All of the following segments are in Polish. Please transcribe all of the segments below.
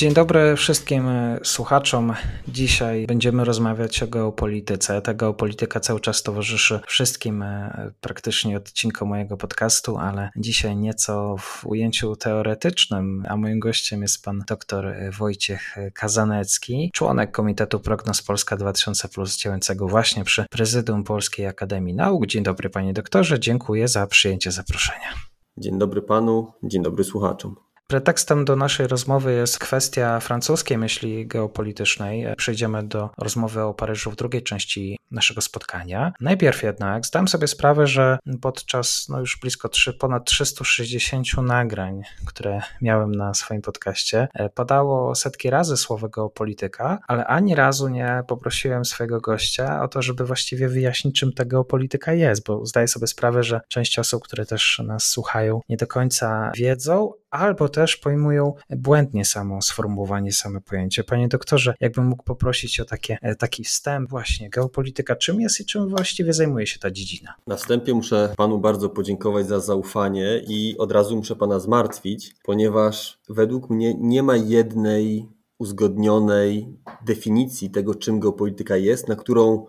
Dzień dobry wszystkim słuchaczom. Dzisiaj będziemy rozmawiać o geopolityce. Ta geopolityka cały czas towarzyszy wszystkim e, praktycznie odcinkom mojego podcastu, ale dzisiaj nieco w ujęciu teoretycznym, a moim gościem jest pan dr Wojciech Kazanecki, członek Komitetu Prognoz Polska 2000 plus działającego właśnie przy Prezydium Polskiej Akademii Nauk. Dzień dobry panie doktorze, dziękuję za przyjęcie zaproszenia. Dzień dobry panu, dzień dobry słuchaczom. Pretekstem do naszej rozmowy jest kwestia francuskiej myśli geopolitycznej. Przejdziemy do rozmowy o Paryżu w drugiej części naszego spotkania. Najpierw jednak zdałem sobie sprawę, że podczas no już blisko 3, ponad 360 nagrań, które miałem na swoim podcaście, e, padało setki razy słowo geopolityka, ale ani razu nie poprosiłem swojego gościa o to, żeby właściwie wyjaśnić, czym ta geopolityka jest, bo zdaję sobie sprawę, że część osób, które też nas słuchają, nie do końca wiedzą, albo też pojmują błędnie samo sformułowanie, same pojęcie. Panie doktorze, jakbym mógł poprosić o takie, e, taki wstęp właśnie, geopolityka czym jest i czym właściwie zajmuje się ta dziedzina? Na wstępie muszę panu bardzo podziękować za zaufanie i od razu muszę pana zmartwić, ponieważ według mnie nie ma jednej uzgodnionej definicji tego, czym geopolityka jest, na którą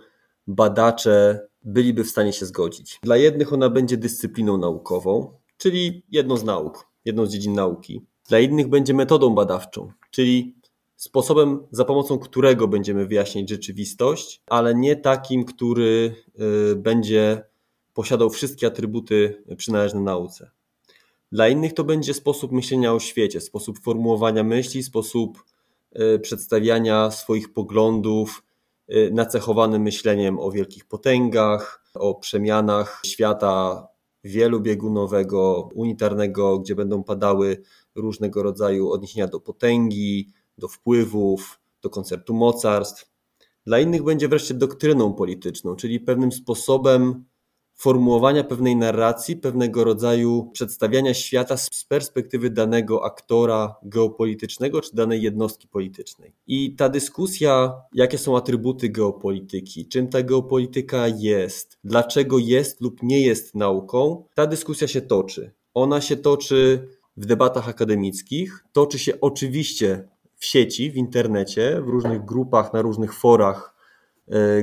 badacze byliby w stanie się zgodzić. Dla jednych ona będzie dyscypliną naukową, czyli jedną z nauk jedną z dziedzin nauki. Dla innych będzie metodą badawczą, czyli sposobem, za pomocą którego będziemy wyjaśniać rzeczywistość, ale nie takim, który y, będzie posiadał wszystkie atrybuty przynależne nauce. Dla innych to będzie sposób myślenia o świecie, sposób formułowania myśli, sposób y, przedstawiania swoich poglądów, y, nacechowany myśleniem o wielkich potęgach, o przemianach świata wielobiegunowego, unitarnego, gdzie będą padały różnego rodzaju odniesienia do potęgi, do wpływów, do koncertu mocarstw. Dla innych będzie wreszcie doktryną polityczną, czyli pewnym sposobem formułowania pewnej narracji, pewnego rodzaju przedstawiania świata z perspektywy danego aktora geopolitycznego czy danej jednostki politycznej. I ta dyskusja, jakie są atrybuty geopolityki, czym ta geopolityka jest, dlaczego jest lub nie jest nauką, ta dyskusja się toczy. Ona się toczy w debatach akademickich, toczy się oczywiście w sieci, w internecie, w różnych grupach, na różnych forach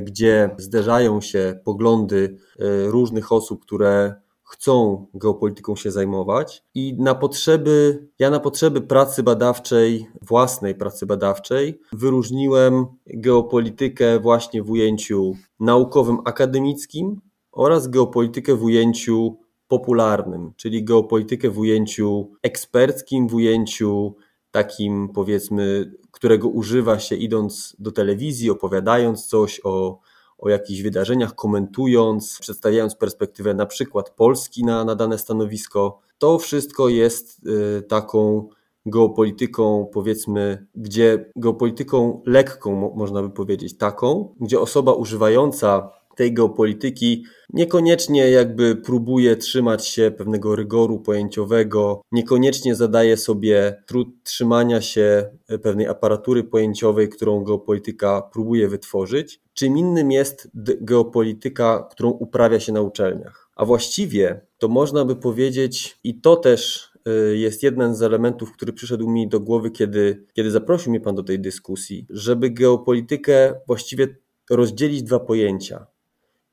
gdzie zderzają się poglądy e, różnych osób, które chcą geopolityką się zajmować. I na potrzeby, ja na potrzeby pracy badawczej, własnej pracy badawczej, wyróżniłem geopolitykę właśnie w ujęciu naukowym, akademickim oraz geopolitykę w ujęciu popularnym, czyli geopolitykę w ujęciu eksperckim, w ujęciu takim powiedzmy, którego używa się idąc do telewizji, opowiadając coś o, o jakichś wydarzeniach, komentując, przedstawiając perspektywę na przykład Polski na, na dane stanowisko. To wszystko jest y, taką geopolityką, powiedzmy, gdzie geopolityką lekką, można by powiedzieć, taką, gdzie osoba używająca tej geopolityki niekoniecznie jakby próbuje trzymać się pewnego rygoru pojęciowego, niekoniecznie zadaje sobie trud trzymania się pewnej aparatury pojęciowej, którą geopolityka próbuje wytworzyć. Czym innym jest geopolityka, którą uprawia się na uczelniach. A właściwie to można by powiedzieć, i to też y, jest jeden z elementów, który przyszedł mi do głowy, kiedy, kiedy zaprosił mnie Pan do tej dyskusji, żeby geopolitykę właściwie rozdzielić dwa pojęcia.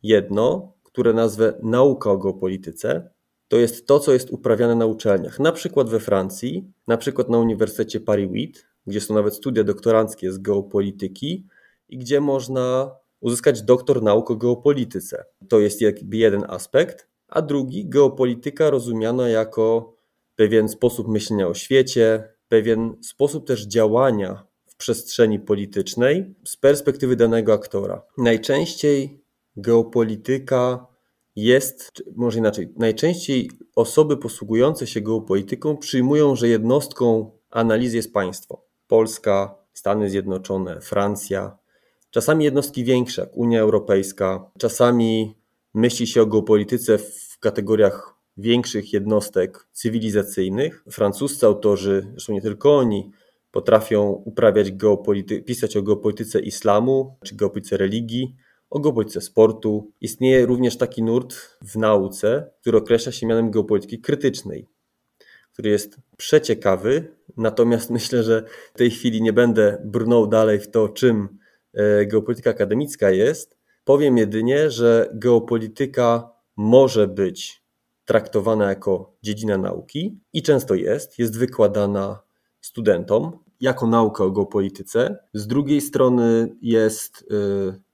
Jedno, które nazwę nauka o geopolityce, to jest to, co jest uprawiane na uczelniach, na przykład we Francji, na przykład na Uniwersytecie Paris-8, gdzie są nawet studia doktoranckie z geopolityki i gdzie można uzyskać doktor nauk o geopolityce. To jest jakby jeden aspekt, a drugi geopolityka rozumiana jako pewien sposób myślenia o świecie, pewien sposób też działania w przestrzeni politycznej z perspektywy danego aktora. Najczęściej geopolityka jest, może inaczej, najczęściej osoby posługujące się geopolityką przyjmują, że jednostką analizy jest państwo. Polska, Stany Zjednoczone, Francja, czasami jednostki większe, jak Unia Europejska, czasami myśli się o geopolityce w kategoriach większych jednostek cywilizacyjnych. Francuscy autorzy, zresztą nie tylko oni, potrafią uprawiać geopolity- pisać o geopolityce islamu czy geopolityce religii, o geopolityce sportu. Istnieje również taki nurt w nauce, który określa się mianem geopolityki krytycznej, który jest przeciekawy, natomiast myślę, że w tej chwili nie będę brnął dalej w to, czym e, geopolityka akademicka jest. Powiem jedynie, że geopolityka może być traktowana jako dziedzina nauki i często jest, jest wykładana studentom jako nauka o geopolityce. Z drugiej strony jest y,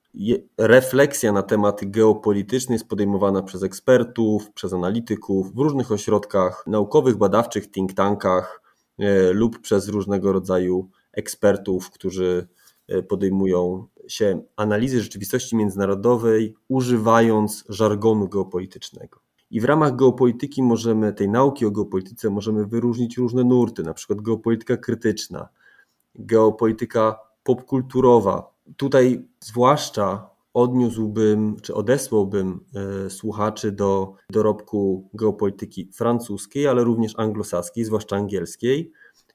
refleksja na tematy geopolityczne jest podejmowana przez ekspertów, przez analityków w różnych ośrodkach naukowych, badawczych, think tankach y, lub przez różnego rodzaju ekspertów, którzy y, podejmują się analizy rzeczywistości międzynarodowej, używając żargonu geopolitycznego. I w ramach geopolityki możemy, tej nauki o geopolityce możemy wyróżnić różne nurty, na przykład geopolityka krytyczna, geopolityka popkulturowa. Tutaj zwłaszcza odniósłbym, czy odesłałbym e, słuchaczy do dorobku geopolityki francuskiej, ale również anglosaskiej, zwłaszcza angielskiej,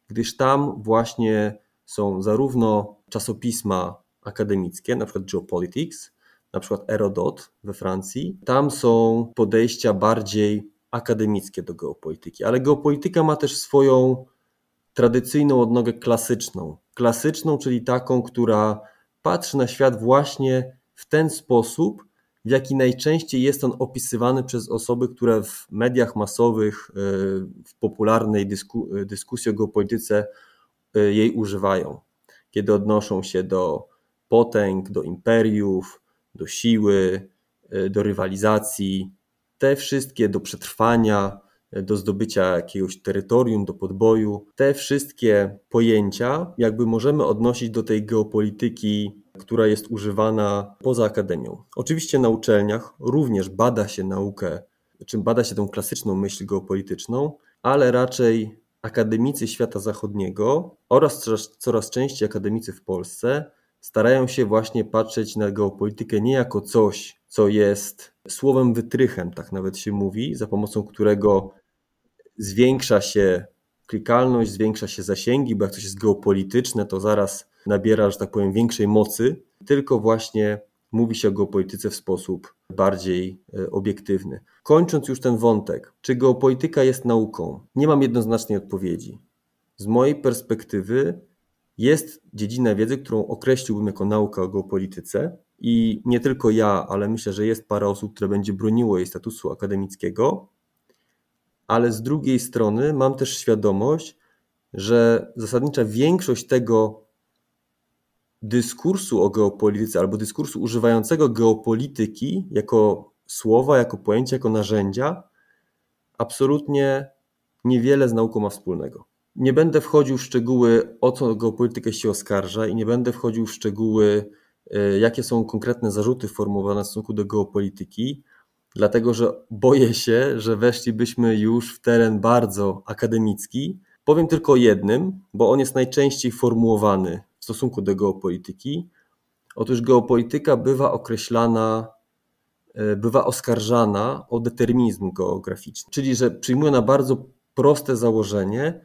gdyż tam właśnie są zarówno czasopisma akademickie, na przykład Geopolitics, na przykład Erodot we Francji. Tam są podejścia bardziej akademickie do geopolityki, ale geopolityka ma też swoją tradycyjną odnogę klasyczną. Klasyczną, czyli taką, która patrzy na świat właśnie w ten sposób, w jaki najczęściej jest on opisywany przez osoby, które w mediach masowych, y, w popularnej dysku, dyskusji o geopolityce y, jej używają. Kiedy odnoszą się do potęg, do imperiów, do siły, e, do rywalizacji, te wszystkie do przetrwania, e, do zdobycia jakiegoś terytorium, do podboju, te wszystkie pojęcia jakby możemy odnosić do tej geopolityki, która jest używana poza akademią. Oczywiście na uczelniach również bada się naukę, czym bada się tą klasyczną myśl geopolityczną, ale raczej akademicy świata zachodniego oraz coraz, coraz częściej akademicy w Polsce starają się właśnie patrzeć na geopolitykę nie jako coś, co jest słowem wytrychem, tak nawet się mówi, za pomocą którego zwiększa się klikalność, zwiększa się zasięgi, bo jak coś jest geopolityczne, to zaraz nabiera, że tak powiem, większej mocy, tylko właśnie mówi się o geopolityce w sposób bardziej e, obiektywny. Kończąc już ten wątek, czy geopolityka jest nauką? Nie mam jednoznacznej odpowiedzi. Z mojej perspektywy jest dziedzina wiedzy, którą określiłbym jako nauka o geopolityce i nie tylko ja, ale myślę, że jest parę osób, które będzie broniło jej statusu akademickiego, ale z drugiej strony mam też świadomość, że zasadnicza większość tego dyskursu o geopolityce albo dyskursu używającego geopolityki jako słowa, jako pojęcia, jako narzędzia, absolutnie niewiele z nauką ma wspólnego. Nie będę wchodził w szczegóły, o co geopolitykę się oskarża i nie będę wchodził w szczegóły, e, jakie są konkretne zarzuty formułowane w stosunku do geopolityki, dlatego że boję się, że weszlibyśmy już w teren bardzo akademicki. Powiem tylko jednym, bo on jest najczęściej formułowany w stosunku do geopolityki. Otóż geopolityka bywa określana, e, bywa oskarżana o determinizm geograficzny, czyli że przyjmuje bardzo proste założenie,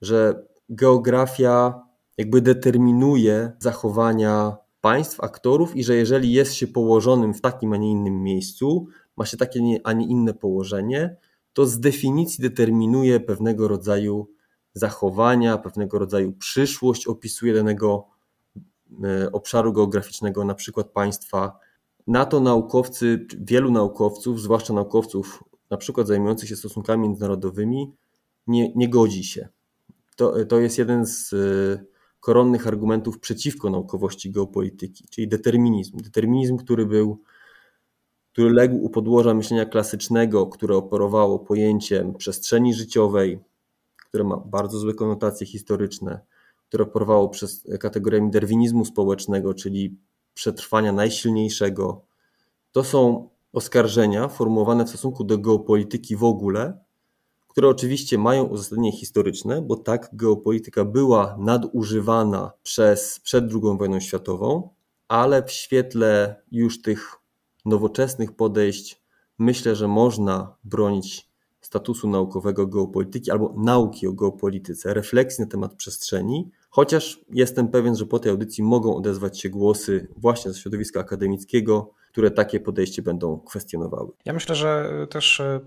że geografia jakby determinuje zachowania państw, aktorów i że jeżeli jest się położonym w takim, a nie innym miejscu, ma się takie, a nie inne położenie, to z definicji determinuje pewnego rodzaju zachowania, pewnego rodzaju przyszłość, opisuje danego e, obszaru geograficznego, na przykład państwa. Na to naukowcy, wielu naukowców, zwłaszcza naukowców na przykład zajmujących się stosunkami międzynarodowymi, nie, nie godzi się. To, to jest jeden z y, koronnych argumentów przeciwko naukowości geopolityki, czyli determinizm. Determinizm, który był, który legł u podłoża myślenia klasycznego, które operowało pojęciem przestrzeni życiowej, które ma bardzo złe konotacje historyczne, które operowało przez kategoriami derwinizmu społecznego, czyli przetrwania najsilniejszego. To są oskarżenia formułowane w stosunku do geopolityki w ogóle, które oczywiście mają uzasadnienie historyczne, bo tak geopolityka była nadużywana przez przed II wojną światową, ale w świetle już tych nowoczesnych podejść. Myślę, że można bronić statusu naukowego geopolityki albo nauki o geopolityce, refleksji na temat przestrzeni, chociaż jestem pewien, że po tej audycji mogą odezwać się głosy właśnie ze środowiska akademickiego, które takie podejście będą kwestionowały. Ja myślę, że też e,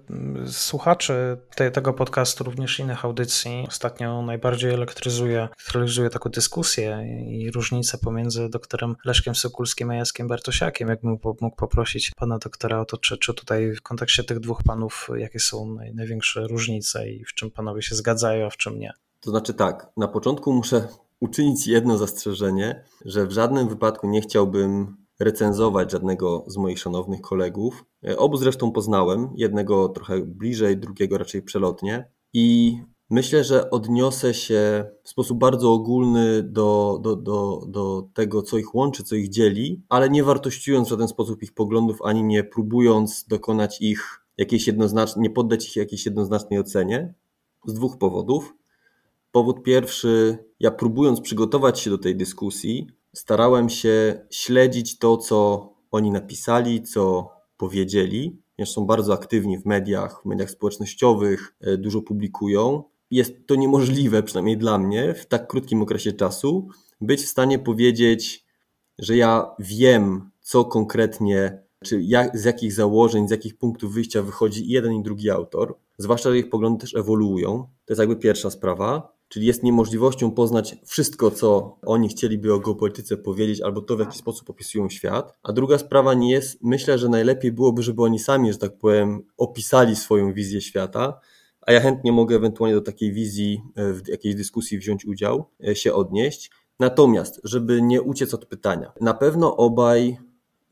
słuchaczy te, tego podcastu, również innych audycji, ostatnio najbardziej elektryzuje, elektryzuje taką dyskusję i różnicę pomiędzy doktorem Leszkiem Sokulskim a Jackiem Bartosiakiem. Jakbym mógł poprosić pana doktora o to, czy, czy tutaj w kontekście tych dwóch panów, jakie są naj, największe różnice i w czym panowie się zgadzają, a w czym nie? To znaczy tak, na początku muszę uczynić jedno zastrzeżenie, że w żadnym wypadku nie chciałbym recenzować żadnego z moich szanownych kolegów. E, obu zresztą poznałem, jednego trochę bliżej, drugiego raczej przelotnie. I myślę, że odniosę się w sposób bardzo ogólny do, do, do, do tego, co ich łączy, co ich dzieli, ale nie wartościując w żaden sposób ich poglądów, ani nie próbując dokonać ich jakiejś jednoznacznej, nie poddać ich jakiejś jednoznacznej ocenie. Z dwóch powodów. Powód pierwszy, ja próbując przygotować się do tej dyskusji, starałem się śledzić to, co oni napisali, co powiedzieli, ponieważ są bardzo aktywni w mediach, w mediach społecznościowych, e, dużo publikują. Jest to niemożliwe, przynajmniej dla mnie, w tak krótkim okresie czasu, być w stanie powiedzieć, że ja wiem, co konkretnie, czy jak, z jakich założeń, z jakich punktów wyjścia wychodzi jeden i drugi autor, zwłaszcza, że ich poglądy też ewoluują. To jest jakby pierwsza sprawa czyli jest niemożliwością poznać wszystko, co oni chcieliby o geopolityce powiedzieć, albo to, w jaki sposób opisują świat. A druga sprawa nie jest, myślę, że najlepiej byłoby, żeby oni sami, że tak powiem, opisali swoją wizję świata, a ja chętnie mogę ewentualnie do takiej wizji e, w jakiejś dyskusji wziąć udział, e, się odnieść. Natomiast, żeby nie uciec od pytania, na pewno obaj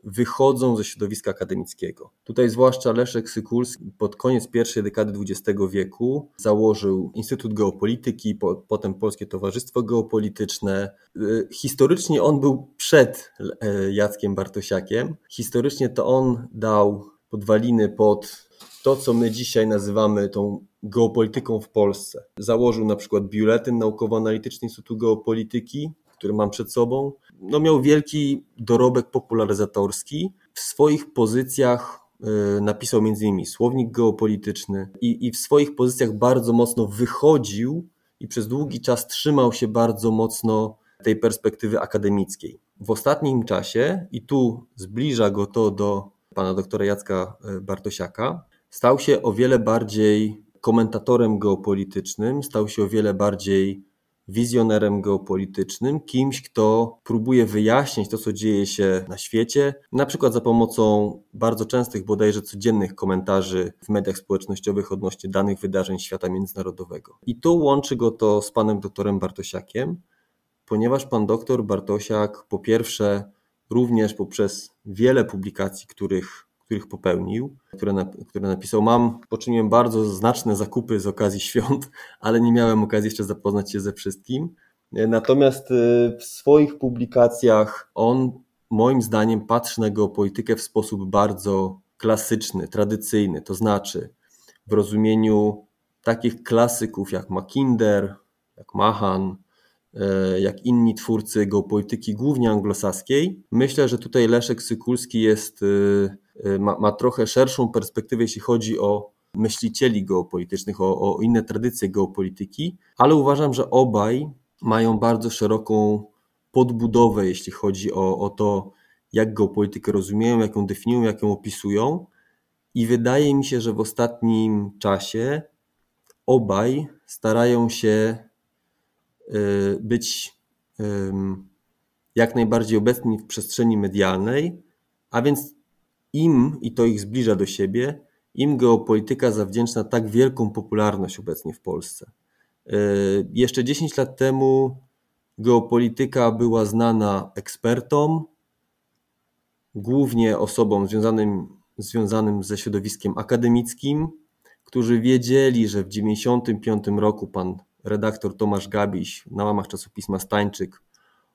wychodzą ze środowiska akademickiego. Tutaj zwłaszcza Leszek Sykulski pod koniec pierwszej dekady XX wieku założył Instytut Geopolityki, po, potem Polskie Towarzystwo Geopolityczne. Y, historycznie on był przed e, Jackiem Bartosiakiem. Historycznie to on dał podwaliny pod to, co my dzisiaj nazywamy tą geopolityką w Polsce. Założył na przykład biuletyn naukowo-analityczny Instytutu Geopolityki, który mam przed sobą, no miał wielki dorobek popularyzatorski. W swoich pozycjach y, napisał m.in. słownik geopolityczny i, i w swoich pozycjach bardzo mocno wychodził i przez długi czas trzymał się bardzo mocno tej perspektywy akademickiej. W ostatnim czasie, i tu zbliża go to do pana doktora Jacka y, Bartosiaka, stał się o wiele bardziej komentatorem geopolitycznym, stał się o wiele bardziej wizjonerem geopolitycznym, kimś, kto próbuje wyjaśnić to, co dzieje się na świecie, na przykład za pomocą bardzo częstych, bodajże codziennych komentarzy w mediach społecznościowych odnośnie danych wydarzeń świata międzynarodowego. I tu łączy go to z panem doktorem Bartosiakiem, ponieważ pan doktor Bartosiak po pierwsze również poprzez wiele publikacji, których których popełnił, które, na, które napisał. Mam, poczyniłem bardzo znaczne zakupy z okazji świąt, ale nie miałem okazji jeszcze zapoznać się ze wszystkim. Natomiast y, w swoich publikacjach on moim zdaniem patrzy na geopolitykę w sposób bardzo klasyczny, tradycyjny, to znaczy w rozumieniu takich klasyków jak Mackinder, jak Mahan, y, jak inni twórcy geopolityki, głównie anglosaskiej. Myślę, że tutaj Leszek Sykulski jest ma, ma trochę szerszą perspektywę, jeśli chodzi o myślicieli geopolitycznych, o, o inne tradycje geopolityki, ale uważam, że obaj mają bardzo szeroką podbudowę, jeśli chodzi o, o to, jak geopolitykę rozumieją, jak ją definiują, jak ją opisują. I wydaje mi się, że w ostatnim czasie obaj starają się y, być jak najbardziej obecni w przestrzeni medialnej, a więc im, i to ich zbliża do siebie, im geopolityka zawdzięcza tak wielką popularność obecnie w Polsce. E, jeszcze 10 lat temu geopolityka była znana ekspertom, głównie osobom związanym, związanym ze środowiskiem akademickim, którzy wiedzieli, że w 1995 roku pan redaktor Tomasz Gabiś na łamach czasopisma Stańczyk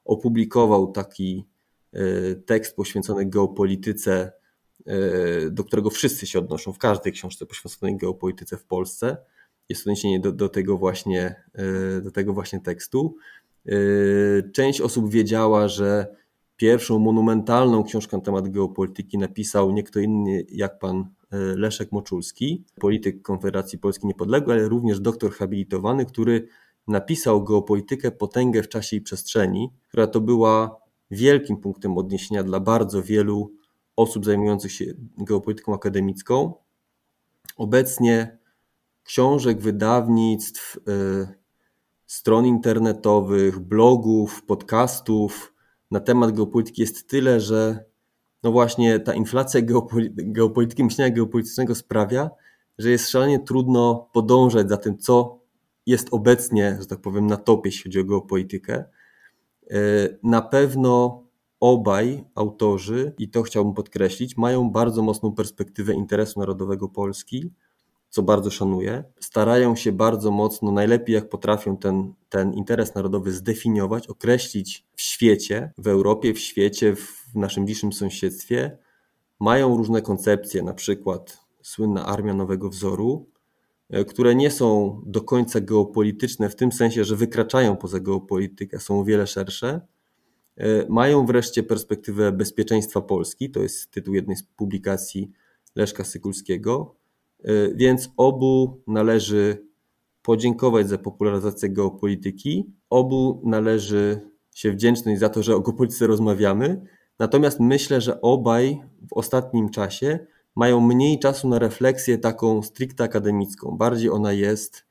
opublikował taki e, tekst poświęcony geopolityce do którego wszyscy się odnoszą w każdej książce poświęconej geopolityce w Polsce. Jest odniesienie do, do, tego, właśnie, e, do tego właśnie tekstu. E, część osób wiedziała, że pierwszą monumentalną książkę na temat geopolityki napisał nie kto inny jak pan Leszek Moczulski, polityk Konfederacji Polski Niepodległej, ale również doktor habilitowany, który napisał geopolitykę Potęgę w czasie i przestrzeni, która to była wielkim punktem odniesienia dla bardzo wielu osób zajmujących się geopolityką akademicką. Obecnie książek, wydawnictw, y, stron internetowych, blogów, podcastów na temat geopolityki jest tyle, że no właśnie ta inflacja geopolityki, myślenia geopolitycznego sprawia, że jest szalenie trudno podążać za tym, co jest obecnie, że tak powiem, na topie, jeśli chodzi o geopolitykę. Y, na pewno obaj autorzy, i to chciałbym podkreślić, mają bardzo mocną perspektywę interesu narodowego Polski, co bardzo szanuję. Starają się bardzo mocno, najlepiej jak potrafią ten, ten interes narodowy zdefiniować, określić w świecie, w Europie, w świecie, w naszym bliższym sąsiedztwie. Mają różne koncepcje, na przykład słynna Armia Nowego Wzoru, e, które nie są do końca geopolityczne w tym sensie, że wykraczają poza geopolitykę, są o wiele szersze mają wreszcie perspektywę bezpieczeństwa Polski, to jest tytuł jednej z publikacji Leszka Sykulskiego, e, więc obu należy podziękować za popularyzację geopolityki, obu należy się wdzięczność za to, że o geopolityce rozmawiamy, natomiast myślę, że obaj w ostatnim czasie mają mniej czasu na refleksję taką stricte akademicką. Bardziej ona jest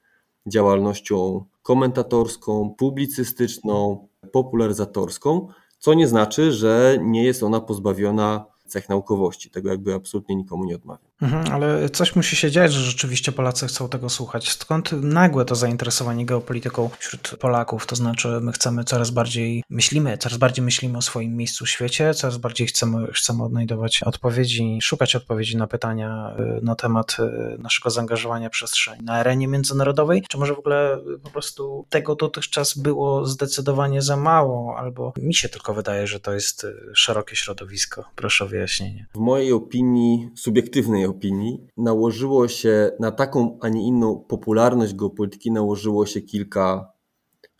działalnością komentatorską, publicystyczną, popularyzatorską, co nie znaczy, że nie jest ona pozbawiona cech naukowości. Tego jakby absolutnie nikomu nie odmawiam. Mhm, ale coś musi się dziać, że rzeczywiście Polacy chcą tego słuchać. Skąd nagłe to zainteresowanie geopolityką wśród Polaków? To znaczy, my chcemy coraz bardziej, myślimy, coraz bardziej myślimy o swoim miejscu w świecie, coraz bardziej chcemy, chcemy odnajdować odpowiedzi, szukać odpowiedzi na pytania y, na temat y, naszego zaangażowania przestrzeni na arenie międzynarodowej, czy może w ogóle po prostu tego dotychczas było zdecydowanie za mało, albo mi się tylko wydaje, że to jest y, szerokie środowisko. Proszę o wyjaśnienie. W mojej opinii, subiektywnej opinii, nałożyło się na taką, a nie inną popularność geopolityki nałożyło się kilka,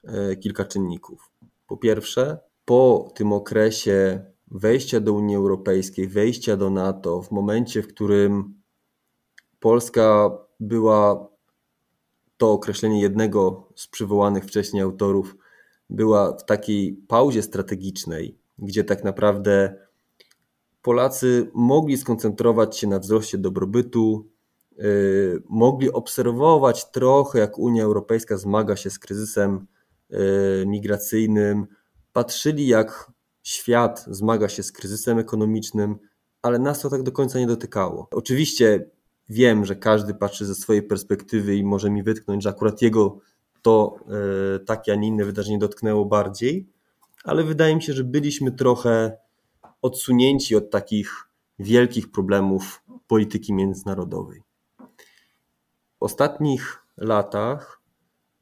e, kilka czynników. Po pierwsze, po tym okresie wejścia do Unii Europejskiej, wejścia do NATO, w momencie, w którym Polska była, to określenie jednego z przywołanych wcześniej autorów, była w takiej pauzie strategicznej, gdzie tak naprawdę Polacy mogli skoncentrować się na wzroście dobrobytu, y, mogli obserwować trochę, jak Unia Europejska zmaga się z kryzysem y, migracyjnym, patrzyli, jak świat zmaga się z kryzysem ekonomicznym, ale nas to tak do końca nie dotykało. Oczywiście wiem, że każdy patrzy ze swojej perspektywy i może mi wytknąć, że akurat jego to y, takie, a nie inne wydarzenie dotknęło bardziej, ale wydaje mi się, że byliśmy trochę odsunięci od takich wielkich problemów polityki międzynarodowej. W ostatnich latach,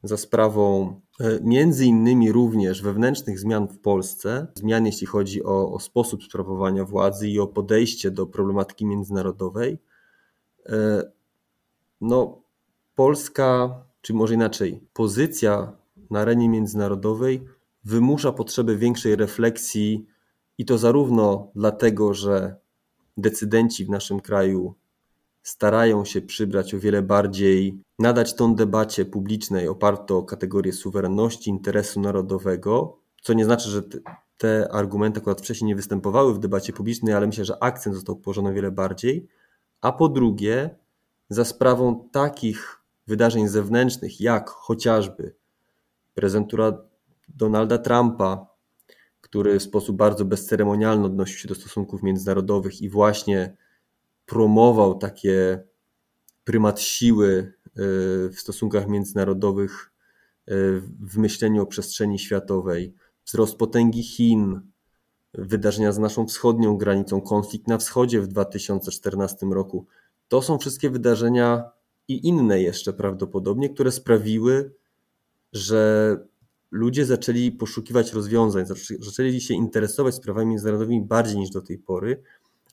za sprawą e, między innymi również wewnętrznych zmian w Polsce, zmian jeśli chodzi o, o sposób sprawowania władzy i o podejście do problematyki międzynarodowej, e, no, Polska, czy może inaczej, pozycja na arenie międzynarodowej wymusza potrzebę większej refleksji i to zarówno dlatego, że decydenci w naszym kraju starają się przybrać o wiele bardziej, nadać tą debacie publicznej opartą o kategorię suwerenności, interesu narodowego, co nie znaczy, że te argumenty akurat wcześniej nie występowały w debacie publicznej, ale myślę, że akcent został położony o wiele bardziej. A po drugie, za sprawą takich wydarzeń zewnętrznych, jak chociażby prezentura Donalda Trumpa, który w sposób bardzo bezceremonialny odnosił się do stosunków międzynarodowych i właśnie promował takie prymat siły y, w stosunkach międzynarodowych y, w myśleniu o przestrzeni światowej, wzrost potęgi Chin, wydarzenia z naszą wschodnią granicą, konflikt na wschodzie w 2014 roku. To są wszystkie wydarzenia i inne jeszcze prawdopodobnie, które sprawiły, że ludzie zaczęli poszukiwać rozwiązań, zaczęli się interesować sprawami międzynarodowymi bardziej niż do tej pory,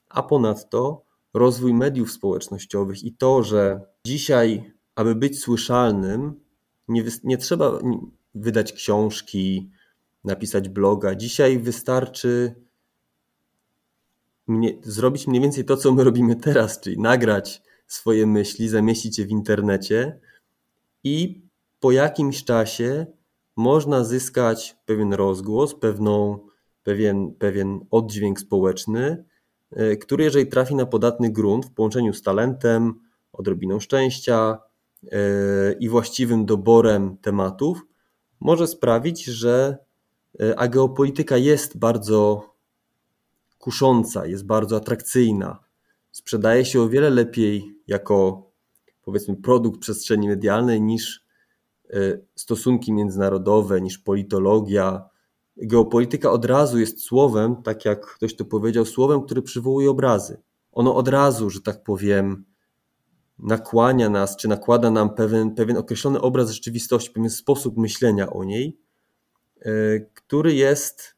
a ponadto rozwój mediów społecznościowych i to, że dzisiaj, aby być słyszalnym, nie, nie trzeba wydać książki, napisać bloga. Dzisiaj wystarczy mnie, zrobić mniej więcej to, co my robimy teraz, czyli nagrać swoje myśli, zamieścić je w internecie i po jakimś czasie można zyskać pewien rozgłos, pewną, pewien, pewien oddźwięk społeczny, e, który jeżeli trafi na podatny grunt w połączeniu z talentem, odrobiną szczęścia e, i właściwym doborem tematów, może sprawić, że e, a geopolityka jest bardzo kusząca, jest bardzo atrakcyjna. Sprzedaje się o wiele lepiej jako powiedzmy produkt przestrzeni medialnej niż stosunki międzynarodowe, niż politologia. Geopolityka od razu jest słowem, tak jak ktoś to powiedział, słowem, które przywołuje obrazy. Ono od razu, że tak powiem, nakłania nas, czy nakłada nam pewien, pewien określony obraz rzeczywistości, pewien sposób myślenia o niej, e, który jest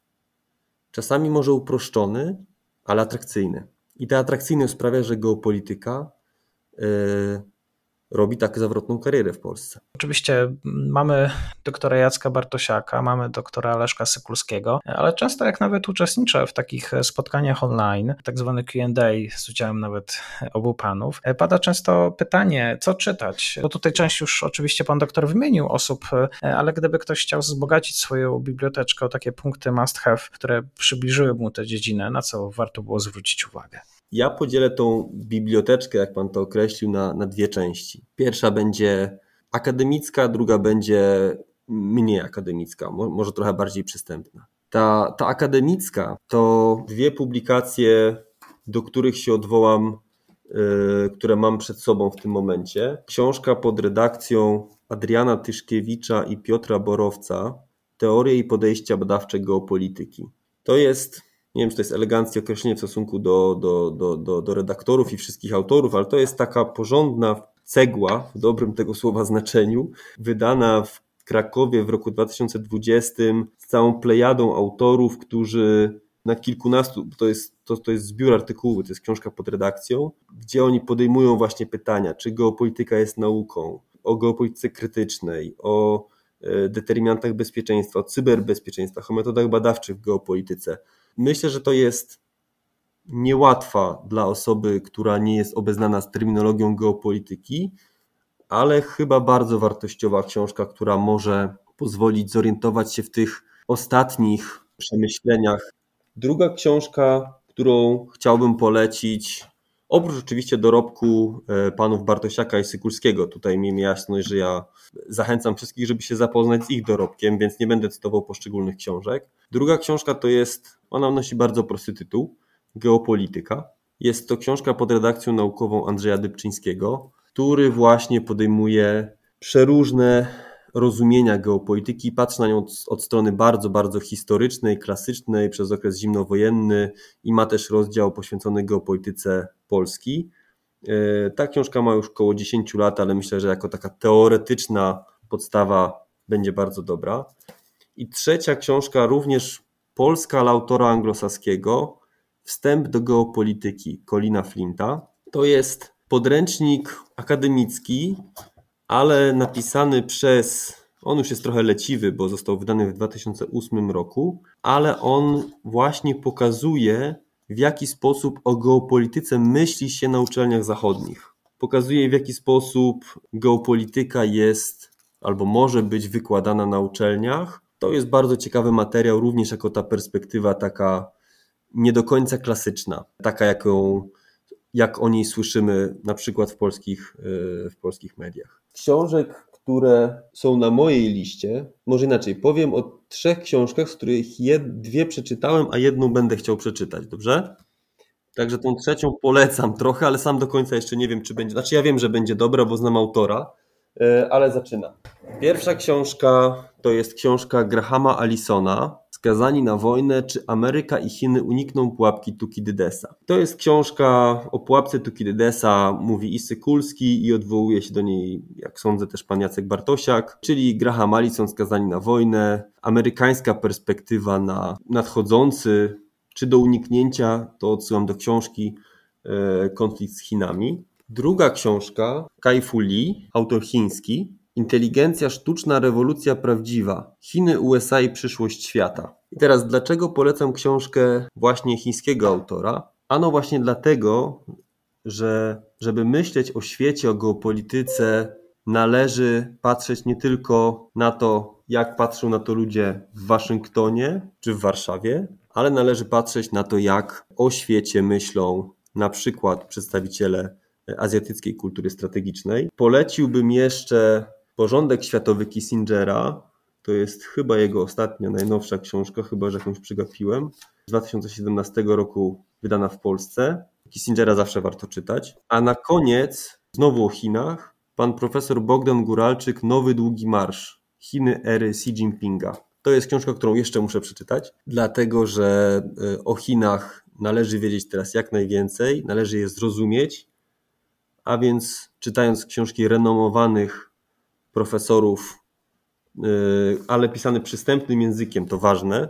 czasami może uproszczony, ale atrakcyjny. I ta atrakcyjność sprawia, że geopolityka yy, robi tak zawrotną karierę w Polsce. Oczywiście mamy doktora Jacka Bartosiaka, mamy doktora Leszka Sykulskiego, ale często jak nawet uczestniczę w takich spotkaniach online, tak zwane Q&A z udziałem nawet obu panów, pada często pytanie, co czytać? Bo tutaj część już oczywiście pan doktor wymienił osób, ale gdyby ktoś chciał wzbogacić swoją biblioteczkę o takie punkty must have, które przybliżyły mu tę dziedzinę, na co warto było zwrócić uwagę? Ja podzielę tą biblioteczkę, jak pan to określił, na, na dwie części. Pierwsza będzie akademicka, druga będzie mniej akademicka, może trochę bardziej przystępna. Ta, ta akademicka to dwie publikacje, do których się odwołam, yy, które mam przed sobą w tym momencie. Książka pod redakcją Adriana Tyszkiewicza i Piotra Borowca Teorie i podejścia badawcze geopolityki. To jest nie wiem, czy to jest eleganckie określenie w stosunku do, do, do, do, do redaktorów i wszystkich autorów, ale to jest taka porządna cegła, w dobrym tego słowa znaczeniu, wydana w Krakowie w roku 2020 z całą plejadą autorów, którzy na kilkunastu, to jest, to, to jest zbiór artykułów, to jest książka pod redakcją, gdzie oni podejmują właśnie pytania, czy geopolityka jest nauką, o geopolityce krytycznej, o e, determinantach bezpieczeństwa, o cyberbezpieczeństwach, o metodach badawczych w geopolityce. Myślę, że to jest niełatwa dla osoby, która nie jest obeznana z terminologią geopolityki, ale chyba bardzo wartościowa książka, która może pozwolić zorientować się w tych ostatnich przemyśleniach. Druga książka, którą chciałbym polecić, oprócz oczywiście dorobku e, panów Bartosiaka i Sykulskiego, tutaj miejmy jasność, że ja zachęcam wszystkich, żeby się zapoznać z ich dorobkiem, więc nie będę cytował poszczególnych książek. Druga książka to jest, ona nosi bardzo prosty tytuł, Geopolityka. Jest to książka pod redakcją naukową Andrzeja Dybczyńskiego, który właśnie podejmuje przeróżne rozumienia geopolityki, patrzy na nią od, strony bardzo, bardzo historycznej, klasycznej, przez okres zimnowojenny i ma też rozdział poświęcony geopolityce Polski. E, ta książka ma już około 10 lat, ale myślę, że jako taka teoretyczna podstawa będzie bardzo dobra. I trzecia książka, również polska, ale autora anglosaskiego, Wstęp do geopolityki Colina Flinta. To jest podręcznik akademicki, ale napisany przez. On już jest trochę leciwy, bo został wydany w 2008 roku, ale on właśnie pokazuje, w jaki sposób o geopolityce myśli się na uczelniach zachodnich. Pokazuje, w jaki sposób geopolityka jest albo może być wykładana na uczelniach, to jest bardzo ciekawy materiał, również jako ta perspektywa taka nie do końca klasyczna, taka jaką, jak o niej słyszymy na przykład w polskich, e, w polskich mediach. Książek, które są na mojej liście, może inaczej, powiem o trzech książkach, z których jed, dwie przeczytałem, a jedną będę chciał przeczytać, dobrze? Także tą trzecią polecam trochę, ale sam do końca jeszcze nie wiem, czy będzie. Znaczy, ja wiem, że będzie dobra, bo znam autora, e, ale zaczynam. Pierwsza książka to jest książka Grahama Allisona, Skazani na wojnę, czy Ameryka i Chiny unikną pułapki Tukidydesa. To jest książka o pułapce Tukidydesa, mówi i Sykulski i odwołuje się do niej, jak sądzę, też pan Jacek Bartosiak, czyli Graham Allison Skazani na wojnę, amerykańska perspektywa na nadchodzący, czy do uniknięcia, to odsyłam do książki e, Konflikt z Chinami. Druga książka, Kai Fu Lee, autor chiński, Inteligencja sztuczna, rewolucja prawdziwa. Chiny, USA i przyszłość świata. I teraz dlaczego polecam książkę właśnie chińskiego autora? Ano właśnie dlatego, że żeby myśleć o świecie, o geopolityce, należy patrzeć nie tylko na to, jak patrzą na to ludzie w Waszyngtonie czy w Warszawie, ale należy patrzeć na to, jak o świecie myślą na przykład przedstawiciele azjatyckiej kultury strategicznej. Poleciłbym jeszcze Porządek Światowy Kissingera. To jest chyba jego ostatnia, najnowsza książka, chyba że jakąś przegapiłem. Z 2017 roku wydana w Polsce. Kissingera zawsze warto czytać. A na koniec, znowu o Chinach, pan profesor Bogdan Guralczyk, Nowy Długi Marsz. Chiny ery Xi Jinpinga. To jest książka, którą jeszcze muszę przeczytać, dlatego że y, o Chinach należy wiedzieć teraz jak najwięcej, należy je zrozumieć, a więc czytając książki renomowanych profesorów, y, ale pisane przystępnym językiem, to ważne.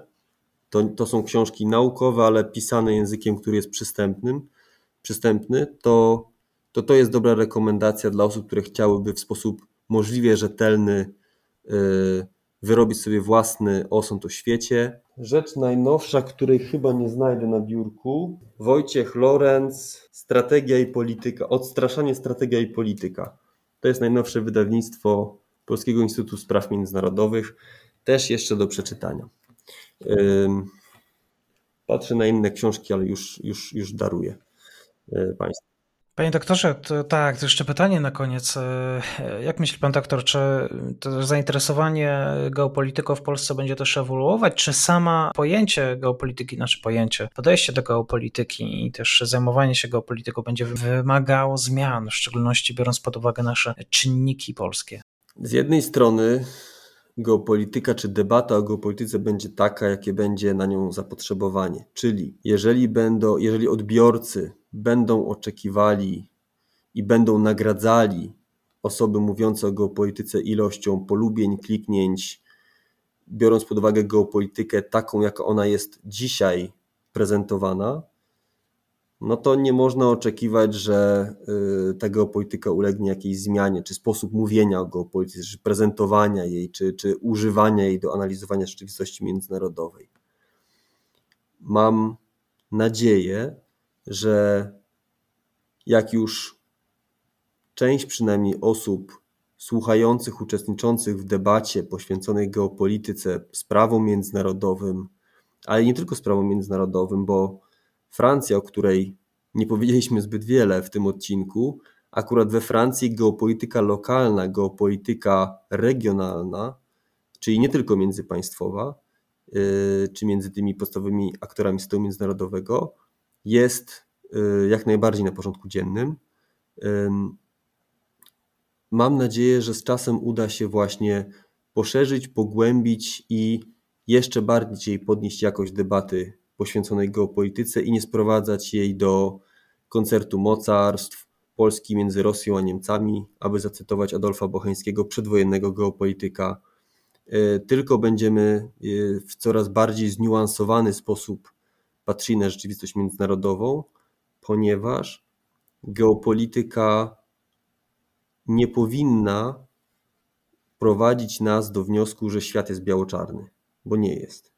To, to są książki naukowe, ale pisane językiem, który jest przystępnym, przystępny, to, to to jest dobra rekomendacja dla osób, które chciałyby w sposób możliwie rzetelny y, wyrobić sobie własny osąd o świecie. Rzecz najnowsza, której chyba nie znajdę na biurku. Wojciech Lorenz, Strategia i Polityka. Odstraszanie Strategia i Polityka. To jest najnowsze wydawnictwo Polskiego Instytutu Spraw Międzynarodowych. Też jeszcze do przeczytania. Patrzę na inne książki, ale już, już, już daruję y, Państwu. Panie doktorze, to, tak, to jeszcze pytanie na koniec. E, jak myśli pan doktor, czy to zainteresowanie geopolityką w Polsce będzie też ewoluować, czy sama pojęcie geopolityki, znaczy pojęcie, podejście do geopolityki i też zajmowanie się geopolityką będzie wymagało zmian, w szczególności biorąc pod uwagę nasze czynniki polskie? Z jednej strony geopolityka czy debata o geopolityce będzie taka, jakie będzie na nią zapotrzebowanie. Czyli jeżeli będą, jeżeli odbiorcy będą oczekiwali i będą nagradzali osoby mówiące o geopolityce ilością polubień, kliknięć, biorąc pod uwagę geopolitykę taką, jaka ona jest dzisiaj prezentowana, no to nie można oczekiwać, że y, ta geopolityka ulegnie jakiejś zmianie, czy sposób mówienia o geopolityce, czy prezentowania jej, czy, czy używania jej do analizowania rzeczywistości międzynarodowej. Mam nadzieję, że jak już część przynajmniej osób słuchających, uczestniczących w debacie poświęconej geopolityce, sprawom międzynarodowym, ale nie tylko sprawom międzynarodowym, bo Francja, o której nie powiedzieliśmy zbyt wiele w tym odcinku, akurat we Francji geopolityka lokalna, geopolityka regionalna, czyli nie tylko międzypaństwowa, yy, czy między tymi podstawowymi aktorami systemu międzynarodowego, jest yy, jak najbardziej na porządku dziennym. Mam nadzieję, że z czasem uda się właśnie poszerzyć, pogłębić i jeszcze bardziej podnieść jakość debaty poświęconej geopolityce i nie sprowadzać jej do koncertu mocarstw Polski między Rosją a Niemcami, aby zacytować Adolfa Bocheńskiego, przedwojennego geopolityka. E, tylko będziemy e, w coraz bardziej zniuansowany sposób patrzyli na rzeczywistość międzynarodową, ponieważ geopolityka nie powinna prowadzić nas do wniosku, że świat jest biało-czarny, bo nie jest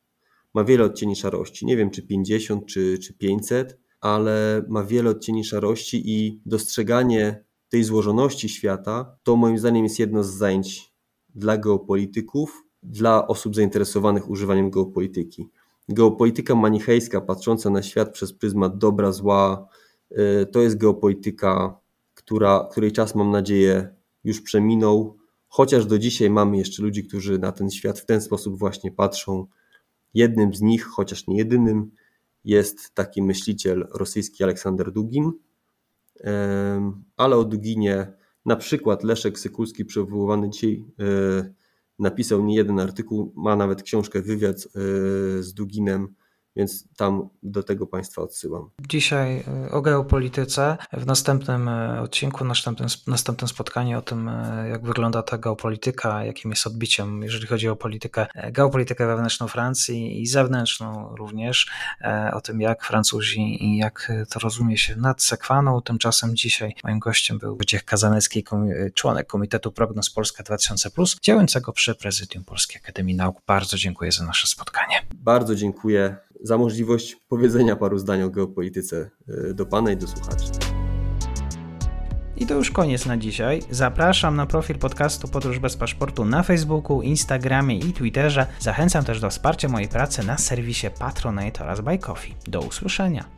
ma wiele odcieni szarości. Nie wiem, czy 50, czy, czy 500, ale ma wiele odcieni szarości i dostrzeganie tej złożoności świata to moim zdaniem jest jedno z zajęć dla geopolityków, dla osób zainteresowanych używaniem geopolityki. Geopolityka manichejska, patrząca na świat przez pryzmat dobra, zła, y, to jest geopolityka, która, której czas, mam nadzieję, już przeminął. Chociaż do dzisiaj mamy jeszcze ludzi, którzy na ten świat w ten sposób właśnie patrzą, Jednym z nich, chociaż nie jedynym, jest taki myśliciel rosyjski Aleksander Dugin, ale o Duginie na przykład Leszek Sykulski, przywoływany dzisiaj, e, napisał nie jeden artykuł, ma nawet książkę, wywiad e, z Duginem, więc tam do tego Państwa odsyłam. Dzisiaj e, o geopolityce, w następnym e, odcinku, następnym, następnym spotkaniu o tym, e, jak wygląda ta geopolityka, jakim jest odbiciem, jeżeli chodzi o politykę, geopolitykę wewnętrzną Francji i zewnętrzną również, o tym, jak Francuzi i jak to rozumie się nad Sekwaną. Tymczasem dzisiaj moim gościem był Wojciech Kazanecki, członek Komitetu Prognoz Polska 2000+, działającego przy Prezydium Polskiej Akademii Nauk. Bardzo dziękuję za nasze spotkanie. Bardzo dziękuję za możliwość powiedzenia paru zdań o geopolityce e, do Pana i do słuchaczy. I to już koniec na dzisiaj. Zapraszam na profil podcastu Podróż bez paszportu na Facebooku, Instagramie i Twitterze. Zachęcam też do wsparcia mojej pracy na serwisie Patronite oraz Buy Coffee. Do usłyszenia.